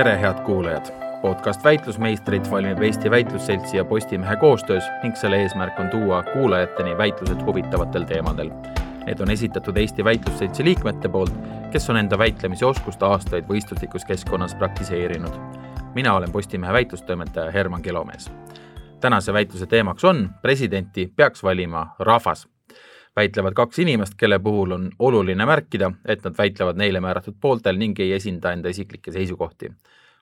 tere, head kuulajad! podcast Väitlusmeistrid valmib Eesti Väitlusseltsi ja Postimehe koostöös ning selle eesmärk on tuua kuulajateni väitlused huvitavatel teemadel. Need on esitatud Eesti Väitlusseltsi liikmete poolt, kes on enda väitlemise oskust aastaid võistluslikus keskkonnas praktiseerinud. mina olen Postimehe väitlustoimetaja Herman Kelomees. tänase väitluse teemaks on presidenti peaks valima rahvas väitlevad kaks inimest, kelle puhul on oluline märkida, et nad väitlevad neile määratud pooltel ning ei esinda enda isiklikke seisukohti.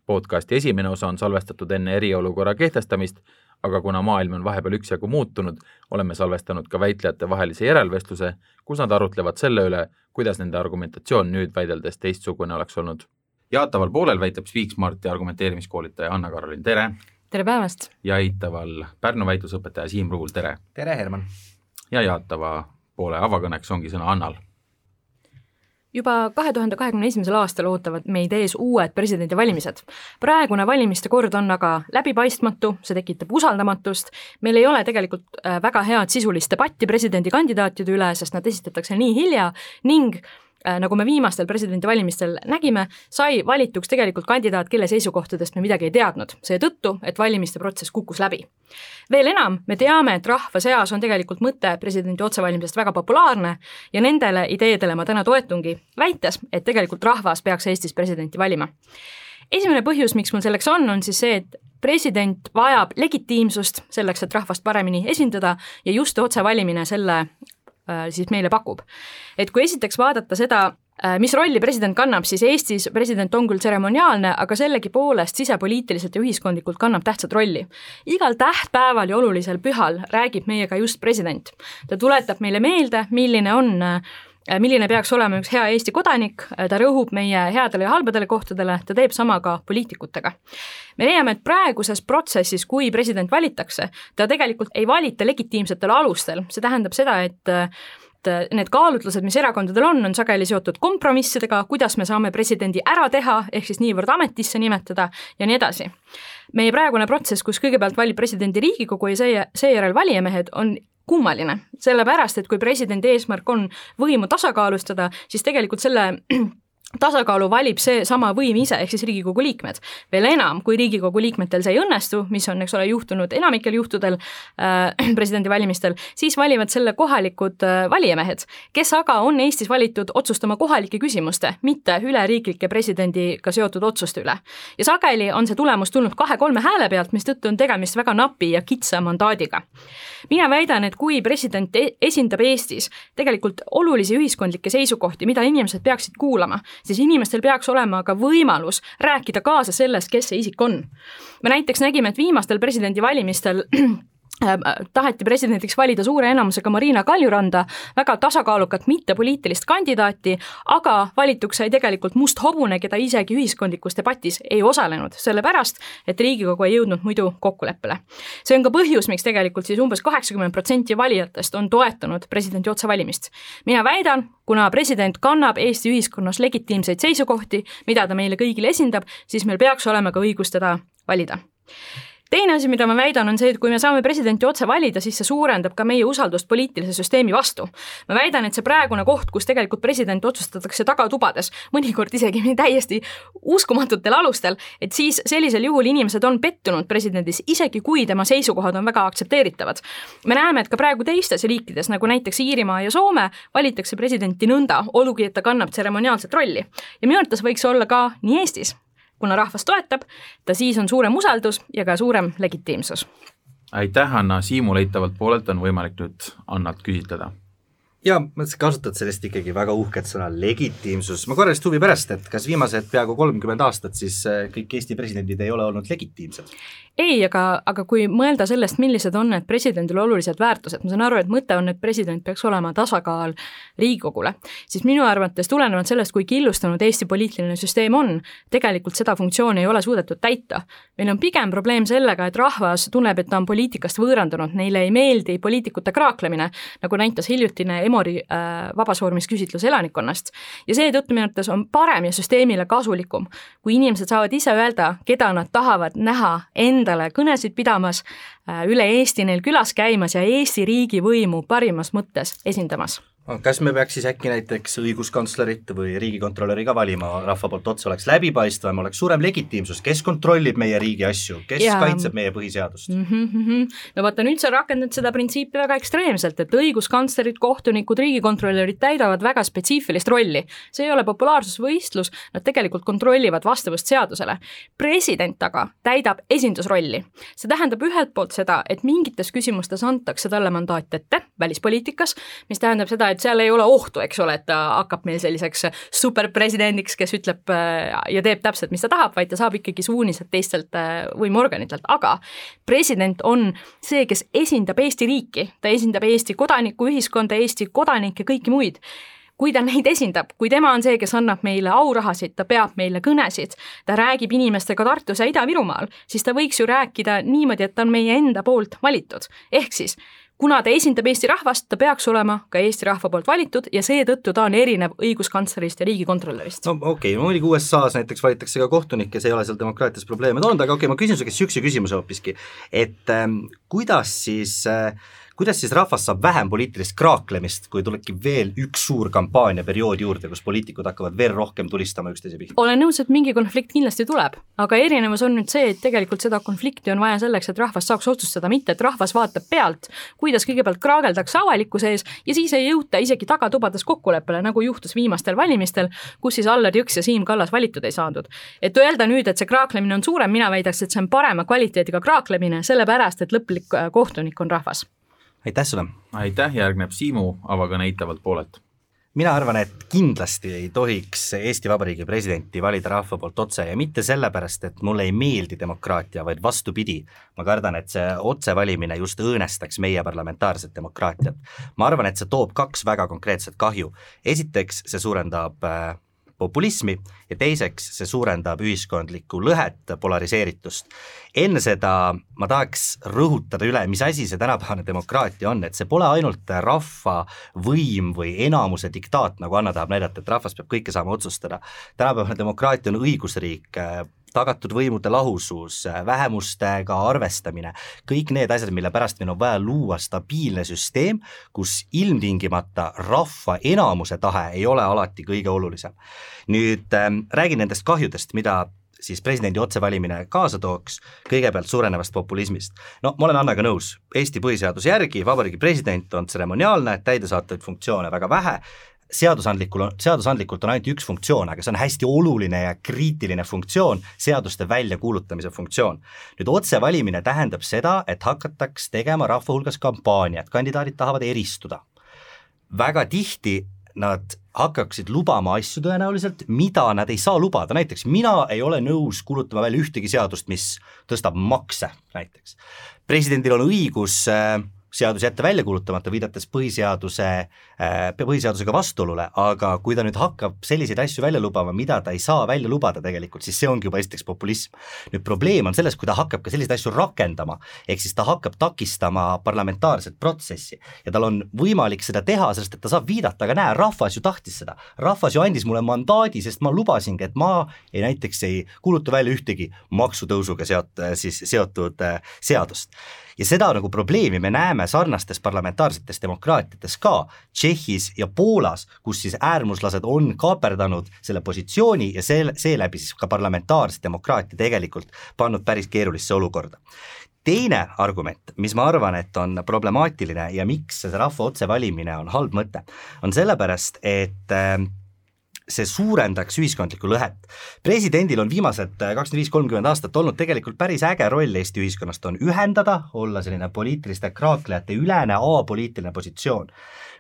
podcasti esimene osa on salvestatud enne eriolukorra kehtestamist, aga kuna maailm on vahepeal üksjagu muutunud, oleme salvestanud ka väitlejate vahelise järelvestluse, kus nad arutlevad selle üle, kuidas nende argumentatsioon nüüd väideldes teistsugune oleks olnud. jaataval poolel väitleb Speaksmarti argumenteerimiskoolitaja Anna-Karolin, tere! tere päevast! ja eitaval Pärnu väitlusõpetaja Siim Ruul, tere! tere, Herman! ja jaatava poole avakõneks ongi sõna Annal juba kahe tuhande kahekümne esimesel aastal ootavad meid ees uued presidendivalimised. praegune valimiste kord on aga läbipaistmatu, see tekitab usaldamatust, meil ei ole tegelikult äh, väga head sisulist debatti presidendikandidaatide üle, sest nad esitatakse nii hilja ning nagu me viimastel presidendivalimistel nägime, sai valituks tegelikult kandidaat, kelle seisukohtadest me midagi ei teadnud, seetõttu, et valimiste protsess kukkus läbi. veel enam, me teame, et rahva seas on tegelikult mõte presidendi otsevalimisest väga populaarne ja nendele ideedele ma täna toetungi, väites, et tegelikult rahvas peaks Eestis presidenti valima. esimene põhjus, miks mul selleks on, on siis see, et president vajab legitiimsust selleks, et rahvast paremini esindada ja just otsevalimine selle Äh, siis meile pakub. et kui esiteks vaadata seda, äh, mis rolli president kannab, siis Eestis president on küll tseremoniaalne, aga sellegipoolest sisepoliitiliselt ja ühiskondlikult kannab tähtsat rolli. igal tähtpäeval ja olulisel pühal räägib meiega just president. ta tuletab meile meelde, milline on äh, Äh, milline peaks olema üks hea Eesti kodanik, äh, ta rõhub meie headele ja halbadele kohtadele, ta teeb sama ka poliitikutega. me leiame, et praeguses protsessis, kui president valitakse, ta tegelikult ei valita legitiimsetel alustel, see tähendab seda, et et need kaalutlused, mis erakondadel on, on sageli seotud kompromissidega, kuidas me saame presidendi ära teha, ehk siis niivõrd ametisse nimetada ja nii edasi. meie praegune protsess, kus kõigepealt valib presidendi Riigikogu ja see, seejärel valijamehed, on kummaline, sellepärast et kui presidendi eesmärk on võimu tasakaalustada, siis tegelikult selle tasakaalu valib seesama võim ise, ehk siis Riigikogu liikmed. veel enam, kui Riigikogu liikmetel see ei õnnestu, mis on, eks ole, juhtunud enamikel juhtudel äh, presidendivalimistel, siis valivad selle kohalikud äh, valijamehed, kes aga on Eestis valitud otsustama kohalike küsimuste, mitte üleriiklike presidendiga seotud otsuste üle. ja sageli on see tulemus tulnud kahe-kolme hääle pealt, mistõttu on tegemist väga napi ja kitsa mandaadiga. mina väidan, et kui president e-, esindab Eestis tegelikult olulisi ühiskondlikke seisukohti, mida inimesed peaksid kuulama, siis inimestel peaks olema ka võimalus rääkida kaasa selles, kes see isik on. me näiteks nägime, et viimastel presidendivalimistel taheti presidendiks valida suure enamusega Marina Kaljuranda, väga tasakaalukat mittepoliitilist kandidaati, aga valituks sai tegelikult Must Hobune, keda isegi ühiskondlikus debatis ei osalenud, sellepärast et Riigikogu ei jõudnud muidu kokkuleppele. see on ka põhjus, miks tegelikult siis umbes kaheksakümmend protsenti valijatest on toetanud presidendi otsevalimist. mina väidan, kuna president kannab Eesti ühiskonnas legitiimseid seisukohti, mida ta meile kõigile esindab, siis meil peaks olema ka õigus teda valida teine asi, mida ma väidan, on see, et kui me saame presidenti otse valida, siis see suurendab ka meie usaldust poliitilise süsteemi vastu. ma väidan, et see praegune koht, kus tegelikult president otsustatakse tagatubades, mõnikord isegi täiesti uskumatutel alustel, et siis sellisel juhul inimesed on pettunud presidendis, isegi kui tema seisukohad on väga aktsepteeritavad. me näeme, et ka praegu teistes riikides, nagu näiteks Iirimaa ja Soome, valitakse presidenti nõnda, olgugi et ta kannab tseremoniaalset rolli. ja minu arvates võiks olla ka nii Eestis kuna rahvas toetab, ta siis on suurem usaldus ja ka suurem legitiimsus. aitäh, Anna, Siimu leitavalt poolelt on võimalik nüüd Annalt küsitleda ja sa kasutad sellest ikkagi väga uhket sõna legitiimsus, ma korra lihtsalt huvi pärast, et kas viimased peaaegu kolmkümmend aastat siis äh, kõik Eesti presidendid ei ole olnud legitiimsed? Ei, aga, aga kui mõelda sellest, millised on need presidendile olulised väärtused, ma saan aru, et mõte on, et president peaks olema tasakaal Riigikogule, siis minu arvates tulenevalt sellest, kui killustunud Eesti poliitiline süsteem on, tegelikult seda funktsiooni ei ole suudetud täita. meil on pigem probleem sellega, et rahvas tunneb, et ta on poliitikast võõrandunud, neile ei meeldi poliitikute kraaklemine, nagu näitas hiljutine Emori äh, vabasfoormis elanikkonnast. ja seetõttu minu arvates on parem ja süsteemile kasulikum, kui inimesed saavad ise öelda, keda nad tahavad näha endale kõnesid pidamas äh,, üle Eesti neil külas käimas ja Eesti riigivõimu parimas mõttes esindamas kas me peaks siis äkki näiteks õiguskantslerit või riigikontrolöri ka valima rahva poolt otse, oleks läbipaistvam, oleks suurem legitiimsus, kes kontrollib meie riigi asju, kes ja... kaitseb meie põhiseadust mm? -hmm. no vaata, nüüd sa rakendad seda printsiipi väga ekstreemselt, et õiguskantslerid, kohtunikud, riigikontrolörid täidavad väga spetsiifilist rolli. see ei ole populaarsusvõistlus, nad tegelikult kontrollivad vastavust seadusele. president aga täidab esindusrolli. see tähendab ühelt poolt seda, et mingites küsimustes antakse talle mandaat ette välispoliitikas, mis tähendab seda, et seal ei ole ohtu, eks ole, et ta hakkab meil selliseks superpresidendiks, kes ütleb äh, ja teeb täpselt, mis ta tahab, vaid ta saab ikkagi suunised teistelt äh, võimuorganitelt, aga president on see, kes esindab Eesti riiki, ta esindab Eesti kodanikuühiskonda, Eesti kodanikke, kõiki muid. Kui ta neid esindab, kui tema on see, kes annab meile aurahasid, ta peab meile kõnesid, ta räägib inimestega Tartus ja Ida-Virumaal, siis ta võiks ju rääkida niimoodi, et ta on meie enda poolt valitud. ehk siis kuna ta esindab Eesti rahvast, ta peaks olema ka Eesti rahva poolt valitud ja seetõttu ta on erinev õiguskantslerist ja riigikontrolörist. no okei okay,, muidugi USA-s näiteks valitakse ka kohtunikke, see ei ole seal demokraatias probleeme toonud, aga okei okay,, ma küsin su käest niisuguse küsimuse hoopiski, et ähm, kuidas siis äh, kuidas siis rahvas saab vähem poliitilist kraaklemist, kui tulebki veel üks suur kampaaniaperiood juurde, kus poliitikud hakkavad veel rohkem tulistama üksteise pihta? olen nõus, et mingi konflikt kindlasti tuleb, aga erinevus on nüüd see, et tegelikult seda konflikti on vaja selleks, et rahvas saaks otsustada, mitte et rahvas vaatab pealt, kuidas kõigepealt kraageldakse avalikkuse ees ja siis ei jõuta isegi tagatubades kokkuleppele, nagu juhtus viimastel valimistel, kus siis Allar Jõks ja Siim Kallas valitud ei saadud. et öelda nüüd, et see kraaklemine on suurem, mina väidaks, et see on parema kvaliteediga kraaklemine, sellepärast et lõplik äh, kohtunik on rahvas aitäh sulle! aitäh, järgneb Siimu avakõne eitavalt poolelt. mina arvan, et kindlasti ei tohiks Eesti Vabariigi presidenti valida rahva poolt otse ja mitte sellepärast, et mulle ei meeldi demokraatia, vaid vastupidi, ma kardan, et see otsevalimine just õõnestaks meie parlamentaarset demokraatiat. ma arvan, et see toob kaks väga konkreetset kahju. esiteks, see suurendab äh, populismi ja teiseks see suurendab ühiskondlikku lõhet, polariseeritust. enne seda ma tahaks rõhutada üle, mis asi see tänapäevane demokraatia on, et see pole ainult rahva võim või enamuse diktaat, nagu Anna tahab näidata, et rahvas peab kõike saama otsustada. tänapäevane demokraatia on õigusriik, tagatud võimude lahusus, vähemustega arvestamine, kõik need asjad, mille pärast meil on vaja luua stabiilne süsteem, kus ilmtingimata rahva enamuse tahe ei ole alati kõige olulisem. nüüd äh, räägin nendest kahjudest, mida siis presidendi otsevalimine kaasa tooks, kõigepealt suurenevast populismist. no ma olen Annaga nõus, Eesti põhiseaduse järgi vabariigi president on tseremoniaalne, täidesaatvaid funktsioone väga vähe, seadusandlikul on, seadusandlikult on ainult üks funktsioon, aga see on hästi oluline ja kriitiline funktsioon, seaduste väljakuulutamise funktsioon. nüüd otsevalimine tähendab seda, et hakataks tegema rahva hulgas kampaaniat, kandidaadid tahavad eristuda. väga tihti nad hakkaksid lubama asju tõenäoliselt, mida nad ei saa lubada, näiteks mina ei ole nõus kuulutama välja ühtegi seadust, mis tõstab makse näiteks. presidendil on õigus äh, seadus jätta välja kuulutamata, viidates põhiseaduse, äh, põhiseadusega vastuolule, aga kui ta nüüd hakkab selliseid asju välja lubama, mida ta ei saa välja lubada tegelikult, siis see ongi juba esiteks populism. nüüd probleem on selles, kui ta hakkab ka selliseid asju rakendama, ehk siis ta hakkab takistama parlamentaarset protsessi. Ja tal on võimalik seda teha, sest et ta saab viidata, aga näe, rahvas ju tahtis seda, rahvas ju andis mulle mandaadi, sest ma lubasingi, et ma ei näiteks ei kuuluta välja ühtegi maksutõusuga seot-, siis seotud äh, seadust. Ja seda nagu probleemi me näeme sarnastes parlamentaarsetes demokraatiates ka, Tšehhis ja Poolas, kus siis äärmuslased on kaaperdanud selle positsiooni ja see, seeläbi siis ka parlamentaarse demokraatia tegelikult pannud päris keerulisse olukorda. Teine argument, mis ma arvan, et on problemaatiline ja miks see rahva otsevalimine on halb mõte, on sellepärast, et äh, see suurendaks ühiskondlikku lõhet. presidendil on viimased äh, kakskümmend viis, kolmkümmend aastat olnud tegelikult päris äge roll Eesti ühiskonnast, on ühendada, olla selline poliitiliste kraaklejate ülene apoliitiline positsioon.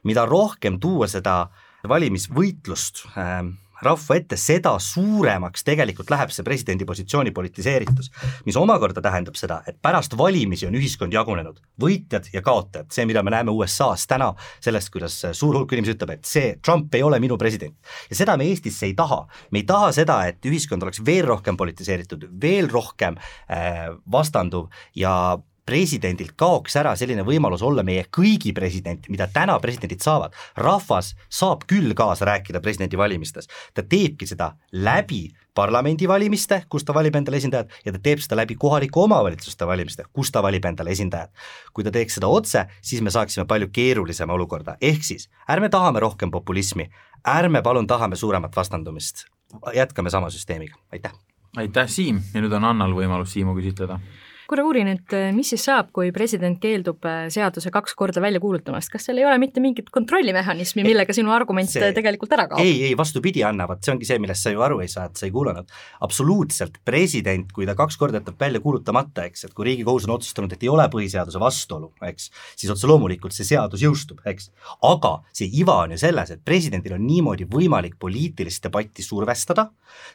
mida rohkem tuua seda valimisvõitlust äh, rahva ette, seda suuremaks tegelikult läheb see presidendi positsiooni politiseeritus, mis omakorda tähendab seda, et pärast valimisi on ühiskond jagunenud, võitjad ja kaotajad, see, mida me näeme USA-s täna, sellest, kuidas suur hulk inimesi ütleb, et see Trump ei ole minu president. ja seda me Eestisse ei taha, me ei taha seda, et ühiskond oleks veel rohkem politiseeritud, veel rohkem äh, vastanduv ja presidendilt kaoks ära selline võimalus olla meie kõigi president, mida täna presidendid saavad. rahvas saab küll kaasa rääkida presidendivalimistes, ta teebki seda läbi parlamendivalimiste, kus ta valib endale esindajad, ja ta teeb seda läbi kohaliku omavalitsuste valimiste, kus ta valib endale esindajad. kui ta teeks seda otse, siis me saaksime palju keerulisema olukorda, ehk siis ärme tahame rohkem populismi, ärme palun tahame suuremat vastandumist, jätkame sama süsteemiga, aitäh! aitäh, Siim, ja nüüd on Annal võimalus Siimu küsitleda korra uurin, et eh, mis siis saab, kui president keeldub eh, seaduse kaks korda välja kuulutamast, kas seal ei ole mitte mingit kontrollimehhanismi, millega sinu argument see, tegelikult ära kaob? ei, ei vastupidi, Anna, vot see ongi see, millest sa ju aru ei saa, et sa ei kuulanud. absoluutselt, president, kui ta kaks korda jätab välja kuulutamata, eks, et kui Riigikohus on otsustanud, et ei ole põhiseaduse vastuolu, eks, siis otse loomulikult see seadus jõustub, eks. aga see iva on ju selles, et presidendil on niimoodi võimalik poliitilist debatti survestada,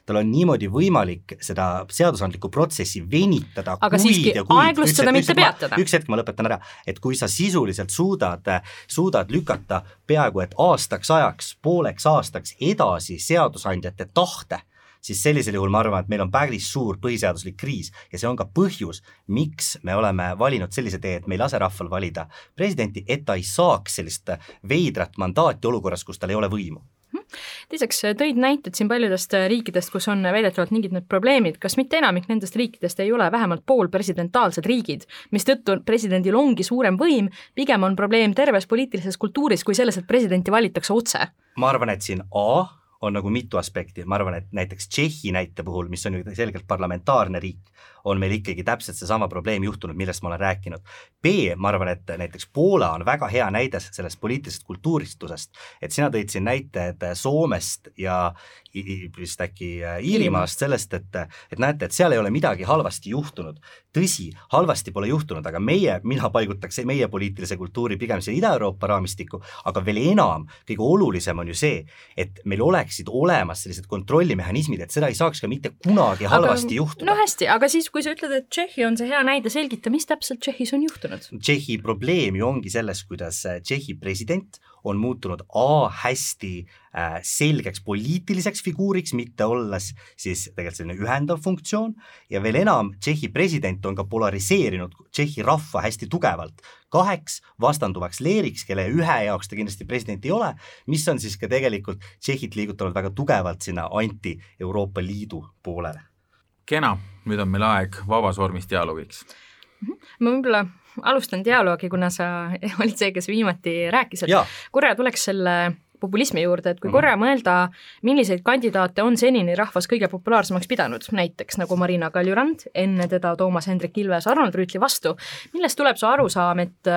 tal on niimoodi võimalik seda seadusandlikku protsessi venitada, kui siiski aeglustada, mitte peatada. üks hetk, ma lõpetan ära, et kui sa sisuliselt suudad, suudad lükata peaaegu et aastaks ajaks, pooleks aastaks edasi seadusandjate tahte, siis sellisel juhul ma arvan, et meil on päris suur põhiseaduslik kriis. Ja see on ka põhjus, miks me oleme valinud sellise tee, et me ei lase rahval valida presidenti, et ta ei saaks sellist veidrat mandaati olukorras, kus tal ei ole võimu teiseks tõid näited siin paljudest riikidest, kus on väidetavalt mingid need probleemid, kas mitte enamik nendest riikidest ei ole vähemalt poolpresidentaalsed riigid, mistõttu presidendil ongi suurem võim, pigem on probleem terves poliitilises kultuuris kui selles, et presidenti valitakse otse? ma arvan, et siin A on nagu mitu aspekti, ma arvan, et näiteks Tšehhi näite puhul, mis on ju selgelt parlamentaarne riik, on meil ikkagi täpselt seesama probleem juhtunud, millest ma olen rääkinud. B, ma arvan, et näiteks Poola on väga hea näide sellest poliitilisest kultuuristusest, et sina tõid siin näited Soomest ja vist äkki äh, Iirimaast sellest, et, et näete, et seal ei ole midagi halvasti juhtunud. tõsi, halvasti pole juhtunud, aga meie, mina paigutaks meie poliitilise kultuuri pigem siia Ida-Euroopa raamistikku, aga veel enam, kõige olulisem on ju see, et meil oleksid olemas sellised kontrollimehhanismid, et seda ei saaks ka mitte kunagi halvasti aga, juhtuda. no hästi, aga siis kui sa ütled, et Tšehhi on see hea näide, selgita, mis täpselt Tšehhis on juhtunud? Tšehhi probleem ju ongi selles, kuidas äh, Tšehhi president on muutunud A hästi äh, selgeks poliitiliseks figuuriks, mitte olles siis tegelikult selline ühendav funktsioon. Ja veel enam, Tšehhi president on ka polariseerinud Tšehhi rahva hästi tugevalt. Kaheks vastanduvaks leeriks, kelle ühe jaoks ta kindlasti president ei ole, mis on siis ka tegelikult Tšehhit liigutanud väga tugevalt sinna anti-Euroopa Liidu poolele kena, nüüd on meil aeg vabas vormis dialoogiks. ma võib-olla alustan dialoogi, kuna sa olid see, kes viimati rääkis, et korra tuleks selle populismi juurde, et kui mm -hmm. korra mõelda, milliseid kandidaate on senini rahvas kõige populaarsemaks pidanud, näiteks nagu Marina Kaljurand, enne teda Toomas Hendrik Ilves Arnold Rüütli vastu, millest tuleb see arusaam, et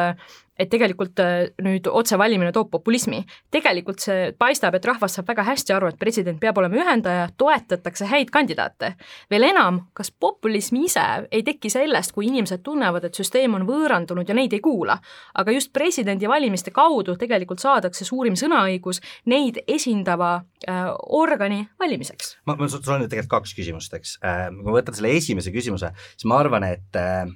et tegelikult äh, nüüd otsevalimine toob populismi. tegelikult see paistab, et rahvas saab väga hästi aru, et president peab olema ühendaja, toetatakse häid kandidaate. veel enam, kas populism ise ei teki sellest, kui inimesed tunnevad, et süsteem on võõrandunud ja neid ei kuula, aga just presidendivalimiste kaudu tegelikult saadakse suurim sõnaõigus neid esindava äh, organi valimiseks? ma, ma, sul on tegelikult kaks küsimust, eks äh,, kui ma võtan selle esimese küsimuse, siis ma arvan, et äh,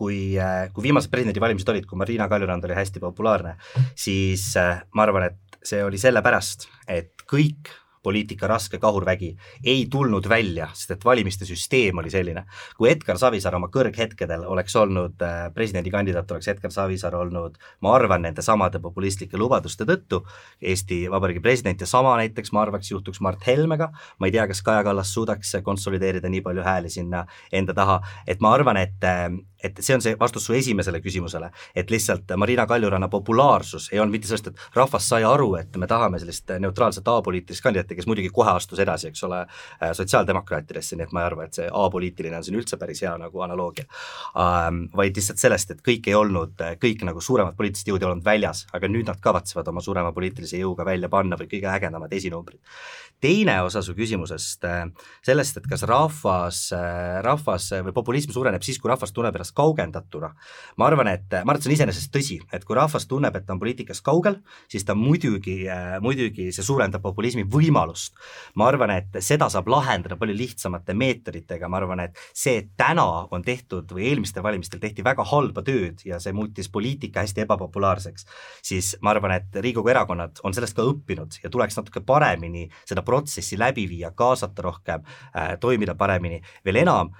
kui, äh, kui viimased presidendivalimised olid, kui Marina Kaljurand oli hästi populaarne, siis äh, ma arvan, et see oli sellepärast, et kõik poliitika raske kahurvägi ei tulnud välja, sest et valimiste süsteem oli selline. kui Edgar Savisaar oma kõrghetkedel oleks olnud äh, presidendikandidaat, oleks Edgar Savisaar olnud, ma arvan, nende samade populistlike lubaduste tõttu Eesti Vabariigi president ja sama näiteks ma arvaks juhtuks Mart Helmega, ma ei tea, kas Kaja Kallas suudaks konsolideerida nii palju hääli sinna enda taha, et ma arvan, et et see on see vastus su esimesele küsimusele, et lihtsalt Marina Kaljuranna populaarsus ei olnud mitte sellest, et rahvas sai aru, et me tahame sellist neutraalset apoliitilist kandidaati, kes muidugi kohe astus edasi, eks ole, äh, sotsiaaldemokraatidesse, nii et ma ei arva, et see apoliitiline on siin üldse päris hea nagu analoogia ähm,. vaid lihtsalt sellest, et kõik ei olnud, kõik nagu suuremad poliitilised jõud ei olnud väljas, aga nüüd nad kavatsevad oma suurema poliitilise jõuga välja panna või kõige ägedamad esinumbrid. teine osa su küsimusest, äh, sellest, et kas rahvas, äh, rahvas või populism suureneb siis, kui rahvas tunneb ennast kaugendatuna. ma arvan, et, ma arvan, et see on iseenesest tõsi, et kui rahvas tunneb, et ta on poliitikast kaugel, siis ta muidugi, muidugi see suurendab populismi võimalust. Ma arvan, et seda saab lahendada palju lihtsamate meetoditega, ma arvan, et see, et täna on tehtud või eelmistel valimistel tehti väga halba tööd ja see muutis poliitika hästi ebapopulaarseks, siis ma arvan, et Riigikogu erakonnad on sellest ka õppinud ja tuleks natuke paremini seda protsessi läbi viia, kaasata rohkem äh,, toimida paremini, veel enam,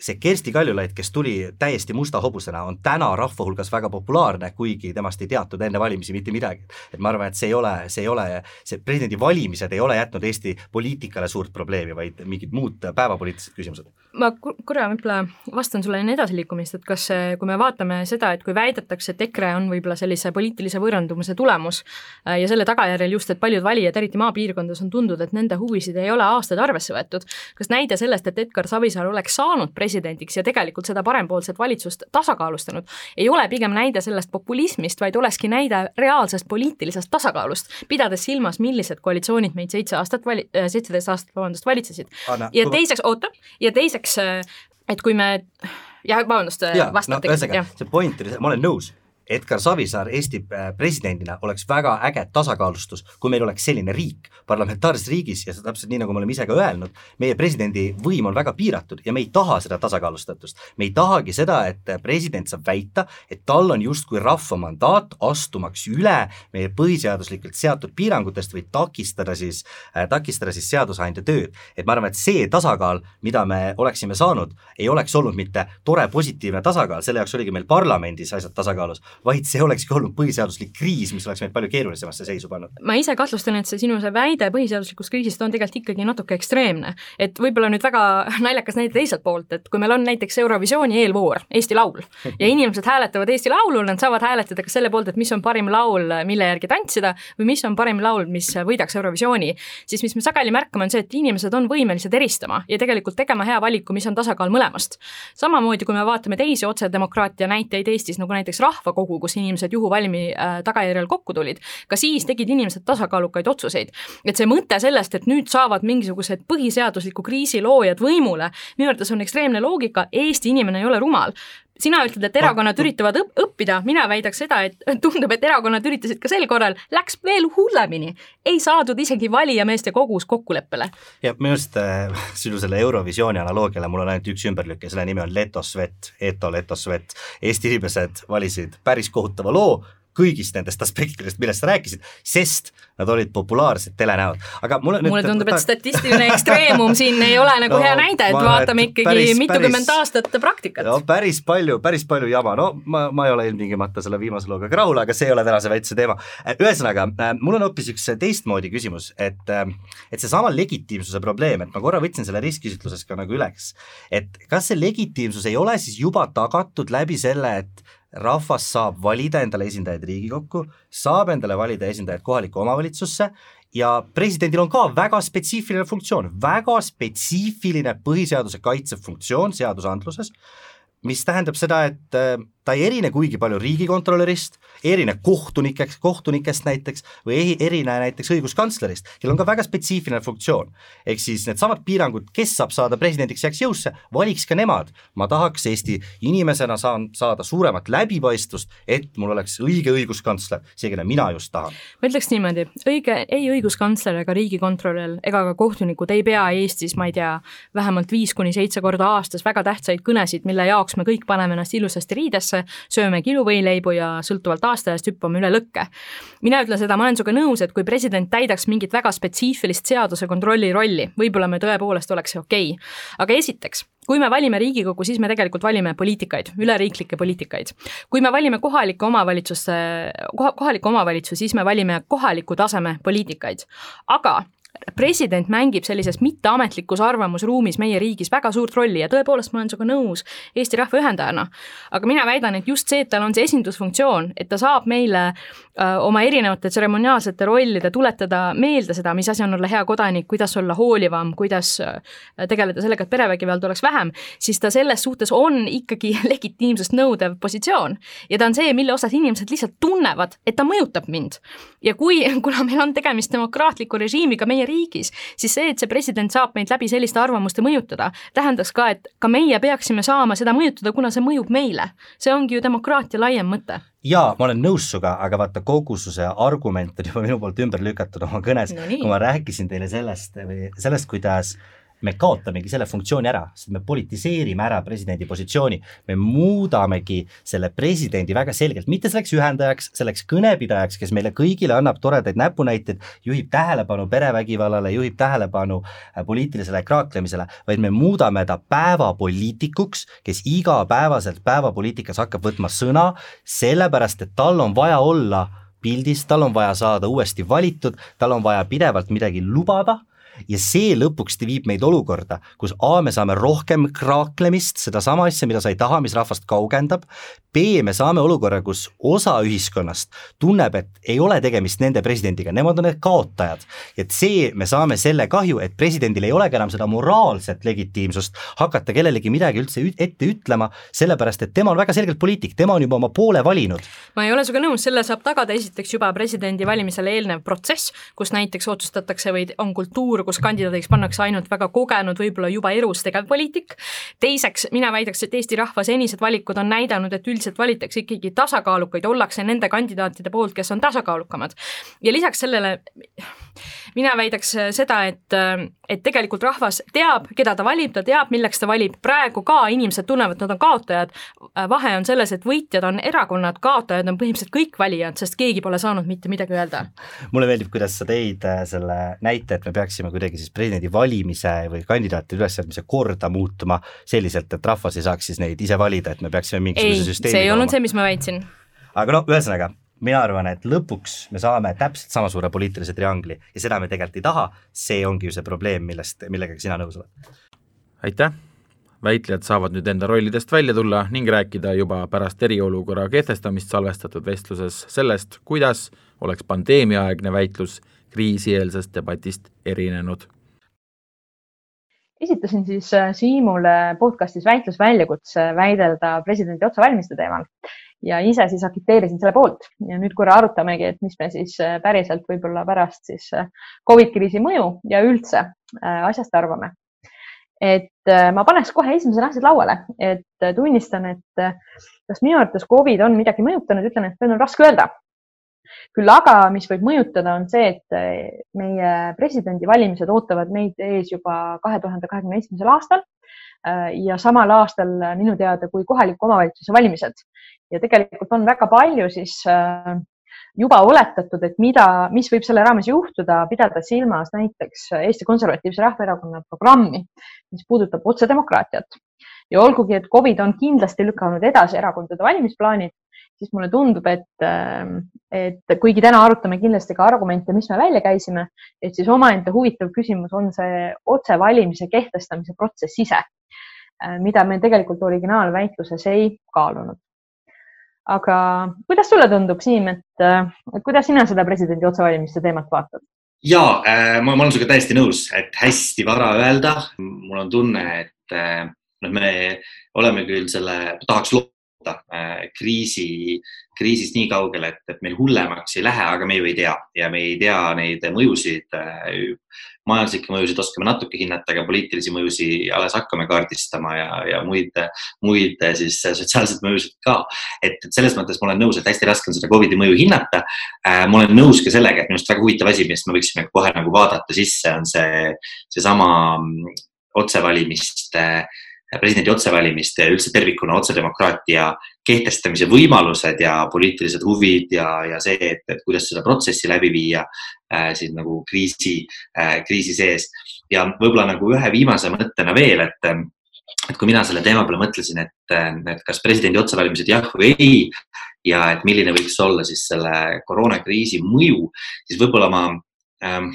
see Kersti Kaljulaid, kes tuli täiesti musta hobusena, on täna rahva hulgas väga populaarne, kuigi temast ei teatud enne valimisi mitte midagi. et ma arvan, et see ei ole, see ei ole, see presidendivalimised ei ole jätnud Eesti poliitikale suurt probleemi, vaid mingid muud päevapoliitilised küsimused. Ma korra võib-olla vastan sulle enne edasiliikumist, et kas, kui me vaatame seda, et kui väidetakse, et EKRE on võib-olla sellise poliitilise võõrandumise tulemus äh, ja selle tagajärjel just, et paljud valijad, eriti maapiirkondades, on tundnud, et nende huvisid ei ole aastaid arvesse võetud, kas näide sellest, et Edgar Savisaar oleks saanud presidendiks ja tegelikult seda parempoolset valitsust tasakaalustanud, ei ole pigem näide sellest populismist, vaid olekski näide reaalsest poliitilisest tasakaalust, pidades silmas, millised koalitsioonid meid seitse aastat vali-, äh, seitseteist aastat, vabandust, valitsesid. ja teiseks, oota, ja teiseks, äh, et kui me jah, vabandust, äh, vastan no, tegelikult. see point oli, ma olen nõus Edgar Savisaar Eesti äh, presidendina oleks väga äge tasakaalustus, kui meil oleks selline riik, parlamentaarses riigis ja täpselt nii, nagu me oleme ise ka öelnud, meie presidendi võim on väga piiratud ja me ei taha seda tasakaalustatust. me ei tahagi seda, et president saab väita, et tal on justkui rahva mandaat astumaks üle meie põhiseaduslikult seatud piirangutest või takistada siis äh,, takistada siis seadusandja tööd. et ma arvan, et see tasakaal, mida me oleksime saanud, ei oleks olnud mitte tore positiivne tasakaal, selle jaoks oligi meil parlamendis asjad tasakaalus, vaid see olekski olnud põhiseaduslik kriis, mis oleks meid palju keerulisemasse seisu pannud. ma ise kahtlustan, et see sinu see väide põhiseaduslikust kriisist on tegelikult ikkagi natuke ekstreemne. et võib-olla nüüd väga naljakas näide teiselt poolt, et kui meil on näiteks Eurovisiooni eelvoor, Eesti Laul, ja inimesed hääletavad Eesti Laulul, nad saavad hääletada ka selle poolt, et mis on parim laul, mille järgi tantsida, või mis on parim laul, mis võidaks Eurovisiooni, siis mis me sageli märkame, on see, et inimesed on võimelised eristama ja tegelikult tegema hea valiku, mis on tasakaal mõlemast. samamoodi, kui me vaatame teisi otsedemokraatia näiteid Eestis, nagu näiteks rahvakogu, kogu, kus inimesed juhuvalmi äh, tagajärjel kokku tulid, ka siis tegid inimesed tasakaalukaid otsuseid. et see mõte sellest, et nüüd saavad mingisugused põhiseadusliku kriisi loojad võimule, minu arvates on ekstreemne loogika, Eesti inimene ei ole rumal sina ütled, et erakonnad üritavad õp õppida, mina väidaks seda, et tundub, et erakonnad üritasid ka sel korral, läks veel hullemini. ei saadud isegi valijameeste kogus kokkuleppele. ja minu arust äh, sinu selle Eurovisiooni analoogiale mul on ainult üks ümberlükk ja selle nimi on Letosvet, Eto Letosvet. Eesti inimesed valisid päris kohutava loo, kõigist nendest aspektidest, millest sa rääkisid, sest nad olid populaarsed telenäod, aga mulle mulle nüüd, tundub, et statistiline ekstreemum siin ei ole nagu no, hea näide, et vaatame ikkagi päris, mitukümmend päris, aastat praktikat. no päris palju, päris palju jama, no ma, ma ei ole ilmtingimata selle viimase looga ka rahul, aga see ei ole tänase väitluse teema. ühesõnaga, äh, mul on hoopis üks teistmoodi küsimus, et, äh, et seesama legitiimsuse probleem, et ma korra võtsin selle ristküsitluses ka nagu üles, et kas see legitiimsus ei ole siis juba tagatud läbi selle, et rahvas saab valida endale esindajaid Riigikokku, saab endale valida esindajaid kohalikku omavalitsusse ja presidendil on ka väga spetsiifiline funktsioon, väga spetsiifiline põhiseaduse kaitsev funktsioon seadusandluses, mis tähendab seda, et äh, ta ei erine kuigi palju riigikontrolörist, erine kohtunikeks, kohtunikest näiteks või ei erine näiteks õiguskantslerist, kellel on ka väga spetsiifiline funktsioon. ehk siis needsamad piirangud, kes saab saada presidendiks, jääks jõusse, valiks ka nemad. ma tahaks Eesti inimesena saan saada suuremat läbipaistvust, et mul oleks õige õiguskantsler, see, keda mina just tahan. ma ütleks niimoodi, õige, ei õiguskantsler ega riigikontrolör ega ka kohtunikud ei pea Eestis, ma ei tea, vähemalt viis kuni seitse korda aastas väga tähtsaid kõnesid, mille jaoks me kõik paneme ennast ilusasti riidesse, sööme kiluvõileibu ja sõltuvalt aastajast hüppame üle lõkke. mina ütlen seda, ma olen sinuga nõus, et kui president täidaks mingit väga spetsiifilist seaduse kontrolli rolli, võib-olla me tõepoolest oleks see okei okay.. aga esiteks, kui me valime Riigikogu, siis me tegelikult valime poliitikaid, üleriiklikke poliitikaid. kui me valime kohalikku omavalitsusse, kohalikku omavalitsust, siis me valime kohaliku taseme poliitikaid. aga president mängib sellises mitteametlikus arvamusruumis meie riigis väga suurt rolli ja tõepoolest, ma olen sinuga nõus Eesti rahva ühendajana. aga mina väidan, et just see, et tal on see esindusfunktsioon, et ta saab meile öö, oma erinevate tseremoniaalsete rollide tuletada meelde seda, mis asi on olla hea kodanik, kuidas olla hoolivam, kuidas tegeleda sellega, et perevägivalda oleks vähem, siis ta selles suhtes on ikkagi legitiimsust nõudev positsioon. ja ta on see, mille osas inimesed lihtsalt tunnevad, et ta mõjutab mind. ja kui, kuna meil on tegemist demokraatliku režiimiga meie riigis, riigis, siis see, et see president saab meid läbi selliste arvamuste mõjutada, tähendaks ka, et ka meie peaksime saama seda mõjutada, kuna see mõjub meile. see ongi ju demokraatia laiem mõte jaa, ma olen nõus sinuga, aga vaata, kogu su see argument on juba minu poolt ümber lükatud oma kõnes no, kui ma rääkisin teile sellest või sellest, kuidas me kaotamegi selle funktsiooni ära, sest me politiseerime ära presidendi positsiooni, me muudamegi selle presidendi väga selgelt, mitte selleks ühendajaks, selleks kõnepidajaks, kes meile kõigile annab toredaid näpunäiteid, juhib tähelepanu perevägivallale, juhib tähelepanu äh, poliitilisele kraaklemisele, vaid me muudame ta päevapoliitikuks, kes igapäevaselt päevapoliitikas hakkab võtma sõna, sellepärast et tal on vaja olla pildis, tal on vaja saada uuesti valitud, tal on vaja pidevalt midagi lubada ja see lõpuks viib meid olukorda, kus A me saame rohkem kraaklemist, sedasama asja, mida sa ei taha, mis rahvast kaugendab, B me saame olukorra, kus osa ühiskonnast tunneb, et ei ole tegemist nende presidendiga, nemad on need kaotajad. et see, me saame selle kahju, et presidendil ei olegi enam seda moraalset legitiimsust hakata kellelegi midagi üldse ette ütlema, sellepärast et tema on väga selgelt poliitik, tema on juba oma poole valinud. ma ei ole sinuga nõus, selle saab tagada esiteks juba presidendi valimisele eelnev protsess, kus näiteks otsustatakse või on kultuur, kus kandidaadiks pannakse ainult väga kogenud, võib-olla juba elus tegev poliitik. teiseks, mina väidaks, et Eesti rahva senised valikud on näidanud, et üldiselt valitakse ikkagi tasakaalukaid, ollakse nende kandidaatide poolt, kes on tasakaalukamad. ja lisaks sellele mina väidaks seda, et, et tegelikult rahvas teab, keda ta valib, ta teab, milleks ta valib, praegu ka inimesed tunnevad, nad on kaotajad. vahe on selles, et võitjad on erakonnad, kaotajad on põhimõtteliselt kõik valijad, sest keegi pole saanud mitte midagi öelda. mulle meeldib, kuidas sa tõid äh, selle näite, et me peaksime kuidagi siis presidendi valimise või kandidaatide ülesseadmise korda muutma selliselt, et rahvas ei saaks siis neid ise valida, et me peaksime mingisuguse süsteemi see ei olnud see, mis ma väitsin. aga noh, ühesõnaga, mina arvan, et lõpuks me saame täpselt sama suure poliitilise triangli ja seda me tegelikult ei taha, see ongi ju see probleem, millest, millega sina nõus oled. aitäh! väitlejad saavad nüüd enda rollidest välja tulla ning rääkida juba pärast eriolukorra kehtestamist salvestatud vestluses sellest, kuidas oleks pandeemiaaegne väitlus kriisieelsest debatist erinenud esitasin siis äh, Siimule podcastis väitlusväljakutse väidelda presidendi otsevalimiste teemal. Ja ise siis agiteerisin selle poolt. Ja nüüd korra arutamegi, et mis me siis äh, päriselt võib-olla pärast siis äh, Covid kriisi mõju ja üldse asjast arvame. et ma paneks kohe esimesed asjad lauale, et tunnistan, et kas minu arvates Covid on midagi mõjutanud, ütlen, et veel on raske öelda küll aga, mis võib mõjutada, on see, et eh, meie presidendivalimised ootavad meid ees juba kahe tuhande kahekümne esimesel aastal eh, ja samal aastal minu teada kui kohaliku omavalitsuse valimised. ja tegelikult on väga palju siis eh, juba oletatud, et mida, mis võib selle raames juhtuda, pidades silmas näiteks Eesti Konservatiivse Rahvaerakonna programmi, mis puudutab otsedemokraatiat. ja olgugi, et Covid on kindlasti lükanud edasi erakondade valimisplaanid, siis mulle tundub, et, ähm, et kuigi täna arutame kindlasti ka argumente, mis me välja käisime, et siis omaenda huvitav küsimus on see otsevalimise kehtestamise protsess ise, äh, mida me tegelikult originaalväitluses ei kaalunud. aga kuidas sulle tundub, Siim, et, äh, kuidas sina seda presidendi otsevalimiste teemat vaatad? ja äh, ma, ma olen sinuga täiesti nõus, et hästi vara öelda. mul on tunne, et noh, me oleme küll selle, tahaks oodata äh, kriisi, kriisist nii kaugele, et, et meil hullemaks ei lähe, aga me ju ei tea ja me ei tea neid mõjusid. Äh, majanduslikke mõjusid oskame natuke hinnata, aga poliitilisi mõjusid alles hakkame kaardistama ja, ja muid, muid siis sotsiaalseid mõjusid ka. et, et selles mõttes ma olen nõus, et hästi raske on seda Covidi mõju hinnata. Äh, ma olen nõus ka sellega, et minu arust väga huvitav asi, millest me võiksime kohe nagu vaadata sisse, on see, seesama mm, otsevalimiste äh, presidendi otsevalimiste ja üldse tervikuna otsedemokraatia kehtestamise võimalused ja poliitilised huvid ja, ja see, et, et kuidas seda protsessi läbi viia äh, siin nagu kriisi äh,, kriisi sees. ja võib-olla nagu ühe viimase mõttena veel, et, et kui mina selle teema peale mõtlesin, et, et kas presidendi otsevalimised jah või ei ja et milline võiks olla siis selle koroonakriisi mõju, siis võib-olla ma ähm,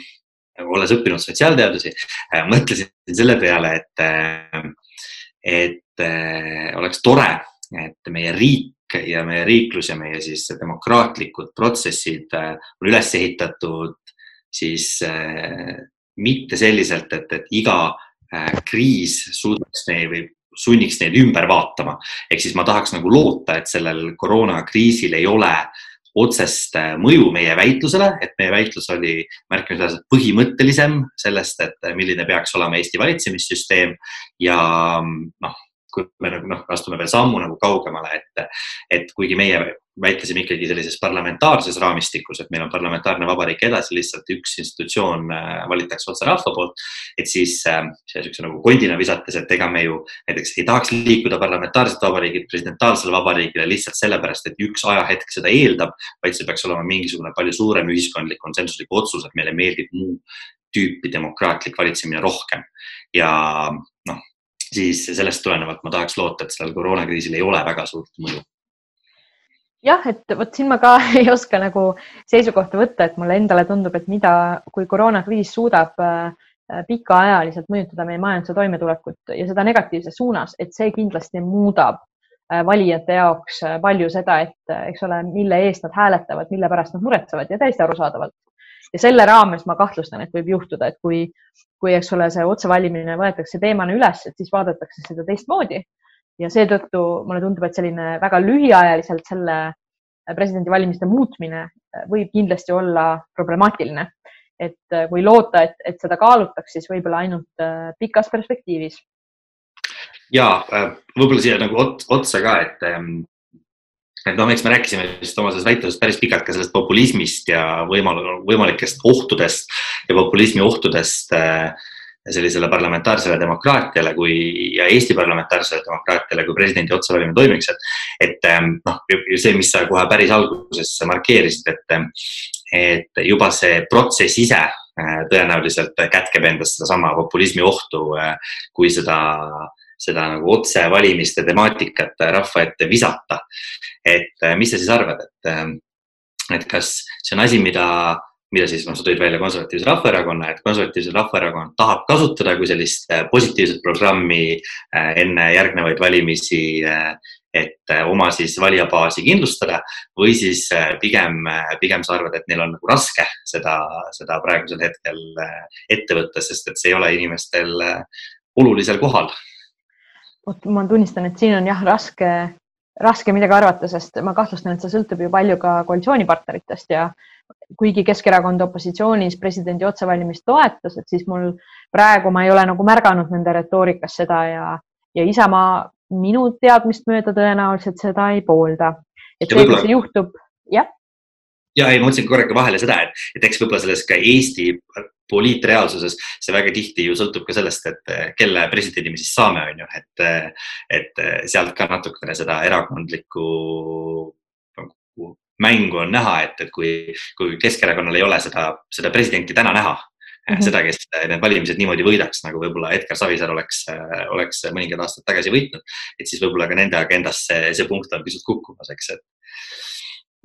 olles õppinud sotsiaalteadusi äh,, mõtlesin selle peale, et äh, et äh, oleks tore, et meie riik ja meie riiklus ja meie siis demokraatlikud protsessid äh, on üles ehitatud siis äh, mitte selliselt, et, et iga äh, kriis suudaks neid või sunniks neid ümber vaatama. ehk siis ma tahaks nagu loota, et sellel koroonakriisil ei ole otsest mõju meie väitlusele, et meie väitlus oli märkimisväärselt põhimõttelisem sellest, et milline peaks olema Eesti valitsemissüsteem ja noh, kui me nagu noh, astume veel sammu nagu kaugemale, et, et kuigi meie väitlesime ikkagi sellises parlamentaarses raamistikus, et meil on parlamentaarne vabariik edasi, lihtsalt üks institutsioon äh, valitakse otse rahva poolt. et siis äh, niisuguse nagu kondina visates, et ega me ju näiteks ei tahaks liikuda parlamentaarselt vabariigilt presidentaalsele vabariigile lihtsalt sellepärast, et üks ajahetk seda eeldab, vaid see peaks olema mingisugune palju suurem ühiskondlik konsensuslik otsus, et meile meeldib muu tüüpi demokraatlik valitsemine rohkem. ja noh, siis sellest tulenevalt ma tahaks loota, et sellel koroonakriisil ei ole väga suurt mõju jah, et vot siin ma ka ei oska nagu seisukohta võtta, et mulle endale tundub, et mida, kui koroonakriis suudab äh, pikaajaliselt mõjutada meie majanduse toimetulekut ja seda negatiivses suunas, et see kindlasti muudab äh, valijate jaoks äh, palju seda, et eks ole, mille eest nad hääletavad, mille pärast nad muretsevad ja täiesti arusaadavalt. ja selle raames ma kahtlustan, et võib juhtuda, et kui, kui, eks ole, see otsevalimine võetakse teemana üles, et siis vaadatakse seda teistmoodi ja seetõttu mulle tundub, et selline väga lühiajaliselt selle presidendivalimiste muutmine võib kindlasti olla problemaatiline. et kui loota, et, et seda kaalutaks, siis võib-olla ainult äh, pikas perspektiivis. ja äh, võib-olla siia nagu otsa ka, et ähm, et noh, eks me rääkisime vist oma selles väitluses päris pikalt ka sellest populismist ja võimal-, võimalikest ohtudest ja populismi ohtudest äh, sellisele parlamentaarsele demokraatiale kui ja Eesti parlamentaarsele demokraatiale, kui presidendi otsevalimine toimiks, et, et ähm, noh, see, mis sa kohe päris alguses markeerisid, et, et juba see protsess ise äh, tõenäoliselt kätkeb endas sedasama populismi ohtu, äh, kui seda, seda nagu otsevalimiste temaatikat rahva ette visata. et äh, mis sa siis arvad, et, et kas see on asi, mida mida siis noh, sa tõid välja Konservatiivse Rahvaerakonna, et Konservatiivse Rahvaerakond tahab kasutada kui sellist äh, positiivset programmi äh, enne järgnevaid valimisi, äh, et oma siis valijabaasi kindlustada või siis pigem, pigem sa arvad, et neil on nagu raske seda, seda praegusel hetkel ette võtta, sest et see ei ole inimestel olulisel kohal. vot ma tunnistan, et siin on jah, raske, raske midagi arvata, sest ma kahtlustan, et see sõltub ju palju ka koalitsioonipartneritest ja kuigi Keskerakond opositsioonis presidendi otsevalimist toetas, et siis mul praegu ma ei ole nagu märganud nende retoorikas seda ja, ja Isamaa minu teadmist mööda tõenäoliselt seda ei poolda. et see, see juhtub, jah. ja ei, ma mõtlesin korraga vahele seda, et, et eks võib-olla selles ka Eesti poliitreaalsuses see väga tihti ju sõltub ka sellest, et kelle presidendi me siis saame, on ju, et, et sealt ka natukene seda erakondlikku nagu mängu on näha, et, et kui, kui Keskerakonnal ei ole seda, seda presidenti täna näha mm, -hmm. seda, kes need valimised niimoodi võidaks, nagu võib-olla Edgar Savisaar oleks, oleks mõningad aastad tagasi võitnud, et siis võib-olla ka nende agendas see, see punkt on pisut kukkumas, eks, et.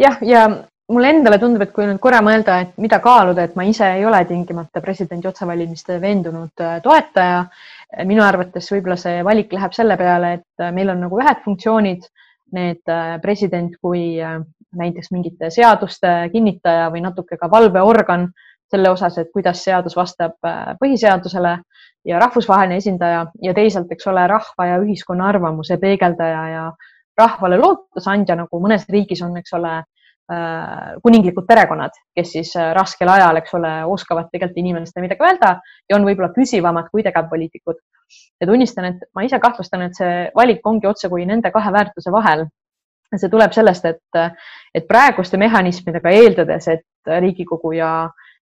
jah, ja mulle endale tundub, et kui nüüd korra mõelda, et mida kaaluda, et ma ise ei ole tingimata presidendi otsevalimiste veendunud toetaja. minu arvates võib-olla see valik läheb selle peale, et meil on nagu ühed funktsioonid, need president kui näiteks mingite seaduste kinnitaja või natuke ka valveorgan selle osas, et kuidas seadus vastab äh, põhiseadusele ja rahvusvaheline esindaja ja teisalt, eks ole, rahva ja ühiskonna arvamuse peegeldaja ja rahvale lootusandja, nagu mõnes riigis on, eks ole, äh, kuninglikud perekonnad, kes siis äh, raskel ajal, eks ole, oskavad tegelikult inimestele midagi öelda ja on võib-olla püsivamad kui tegevpoliitikud. ja tunnistan, et ma ise kahtlustan, et see valik ongi otsekui nende kahe väärtuse vahel see tuleb sellest, et, et praeguste mehhanismidega eeldades, et Riigikogu ja,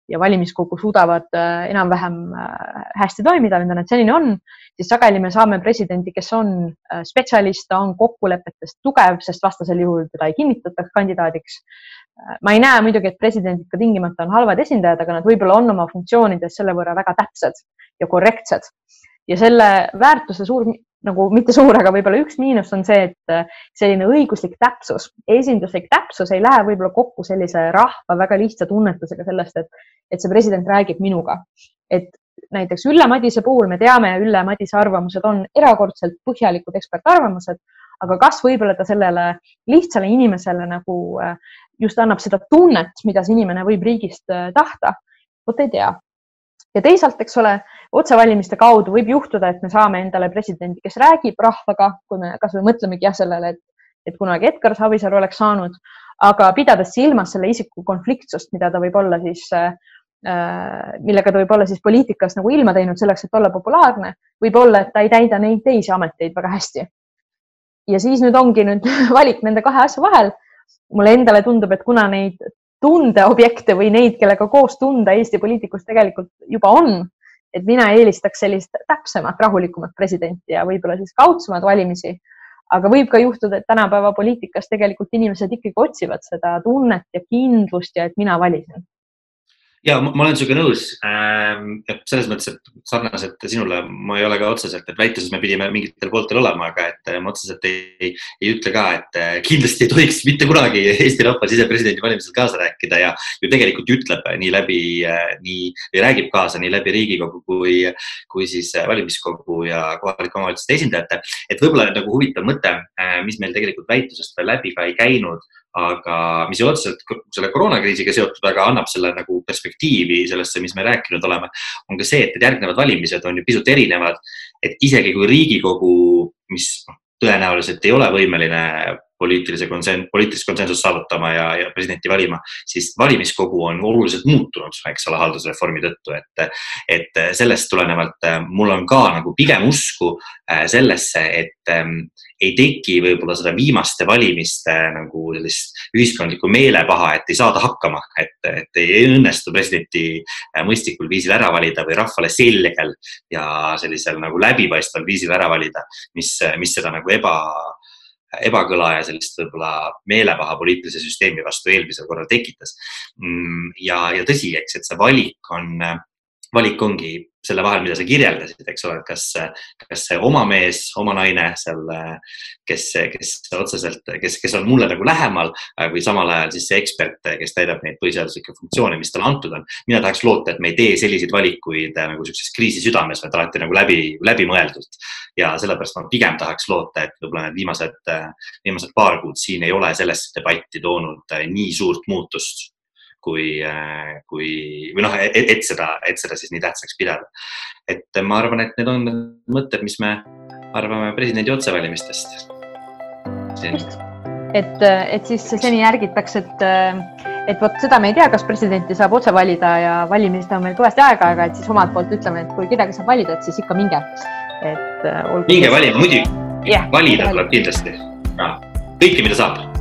ja valimiskogu suudavad äh, enam-vähem äh, hästi toimida, mida nad senini on, siis sageli me saame presidendi, kes on äh, spetsialist, ta on kokkulepetest tugev, sest vastasel juhul teda ei kinnitataks kandidaadiks. ma ei näe muidugi, et presidendid ka tingimata on halvad esindajad, aga nad võib-olla on oma funktsioonides selle võrra väga täpsed ja korrektsed ja selle väärtuse suur nagu mitte suur, aga võib-olla üks miinus on see, et äh, selline õiguslik täpsus, esinduslik täpsus ei lähe võib-olla kokku sellise rahva väga lihtsa tunnetusega sellest, et, et see president räägib minuga. et näiteks Ülle Madise puhul me teame, Ülle Madise arvamused on erakordselt põhjalikud ekspertarvamused, aga kas võib-olla ta sellele lihtsale inimesele nagu äh, just annab seda tunnet, mida see inimene võib riigist äh, tahta, vot ei tea ja teisalt, eks ole, otsevalimiste kaudu võib juhtuda, et me saame endale presidendi, kes räägib rahvaga, kui me kasvõi mõtlemegi jah sellele, et, et kunagi Edgar Savisaar oleks saanud, aga pidades silmas selle isiku konfliktsust, mida ta võib olla siis äh, millega ta võib olla siis poliitikas nagu ilma teinud selleks, et olla populaarne, võib-olla, et ta ei täida neid teisi ameteid väga hästi. ja siis nüüd ongi nüüd valik nende kahe asja vahel, mulle endale tundub, et kuna neid tundeobjekte või neid, kellega koos tunda Eesti poliitikus tegelikult juba on, et mina eelistaks sellist täpsemat, rahulikumat presidenti ja võib-olla siis kaudsemad valimisi. aga võib ka juhtuda, et tänapäeva poliitikas tegelikult inimesed ikkagi otsivad seda tunnet ja kindlust ja et mina valisin ja ma, ma olen sinuga nõus ähm,. selles mõttes, et sarnaselt sinule, ma ei ole ka otseselt, et väitluses me pidime mingitel pooltel olema, aga et äh, ma otseselt ei, ei ütle ka, et äh, kindlasti ei tohiks mitte kunagi Eesti rahva sisepresidendi valimisel kaasa rääkida ja ju tegelikult ütleb nii läbi, äh, nii või räägib kaasa nii läbi Riigikogu kui, kui siis valimiskogu ja kohalike omavalitsuste esindajate. et võib-olla nagu huvitav mõte, mis meil tegelikult väitlusest veel läbi ka ei käinud aga mis ei ole otseselt selle koroonakriisiga seotud, aga annab selle nagu perspektiivi sellesse, mis me rääkinud oleme, on ka see, et need järgnevad valimised on ju pisut erinevad. et isegi kui Riigikogu, mis noh, tõenäoliselt ei ole võimeline poliitilise konsen-, poliitilist konsensust saavutama ja, ja presidenti valima, siis valimiskogu on oluliselt muutunud, eks ole, haldusreformi tõttu, et, et sellest tulenevalt äh, mul on ka nagu pigem usku äh, sellesse, et ähm, ei teki võib-olla seda viimaste valimiste nagu sellist ühiskondlikku meelepaha, et ei saada hakkama, et, et ei õnnestu presidenti äh, mõistlikul viisil ära valida või rahvale selgel ja sellisel nagu läbipaistval viisil ära valida, mis, mis seda nagu eba ebakõla ja sellist võib-olla meelepaha poliitilise süsteemi vastu eelmisel korral tekitas. Mm, ja, ja tõsi, eks, et see valik on, valik ongi selle vahel, mida sa kirjeldasid, eks ole, et kas, kas see oma mees, oma naine seal, kes, kes otseselt, kes, kes on mulle nagu lähemal või samal ajal siis see ekspert, kes täidab neid põhiseaduslikke funktsioone, mis talle antud on. mina tahaks loota, et me ei tee selliseid valikuid nagu siukses kriisi südames, vaid alati nagu läbi, läbimõeldult. ja sellepärast ma pigem tahaks loota, et võib-olla need viimased, viimased paar kuud siin ei ole sellesse debatti toonud nii suurt muutust kui, äh, kui või noh, et, et seda, et seda siis nii tähtsaks pidada. et ma arvan, et need on mõtted, mis me arvame presidendi otsevalimistest. just, et, et siis seni järgitakse, et, et vot seda me ei tea, kas presidenti saab otse valida ja valimised on meil kõvasti aega, aga et siis omalt poolt ütleme, et kui kedagi saab valida, et siis ikka minge. et äh, olgu. minge valima, muidugi yeah,. valida tuleb kindlasti. kõike, mida saab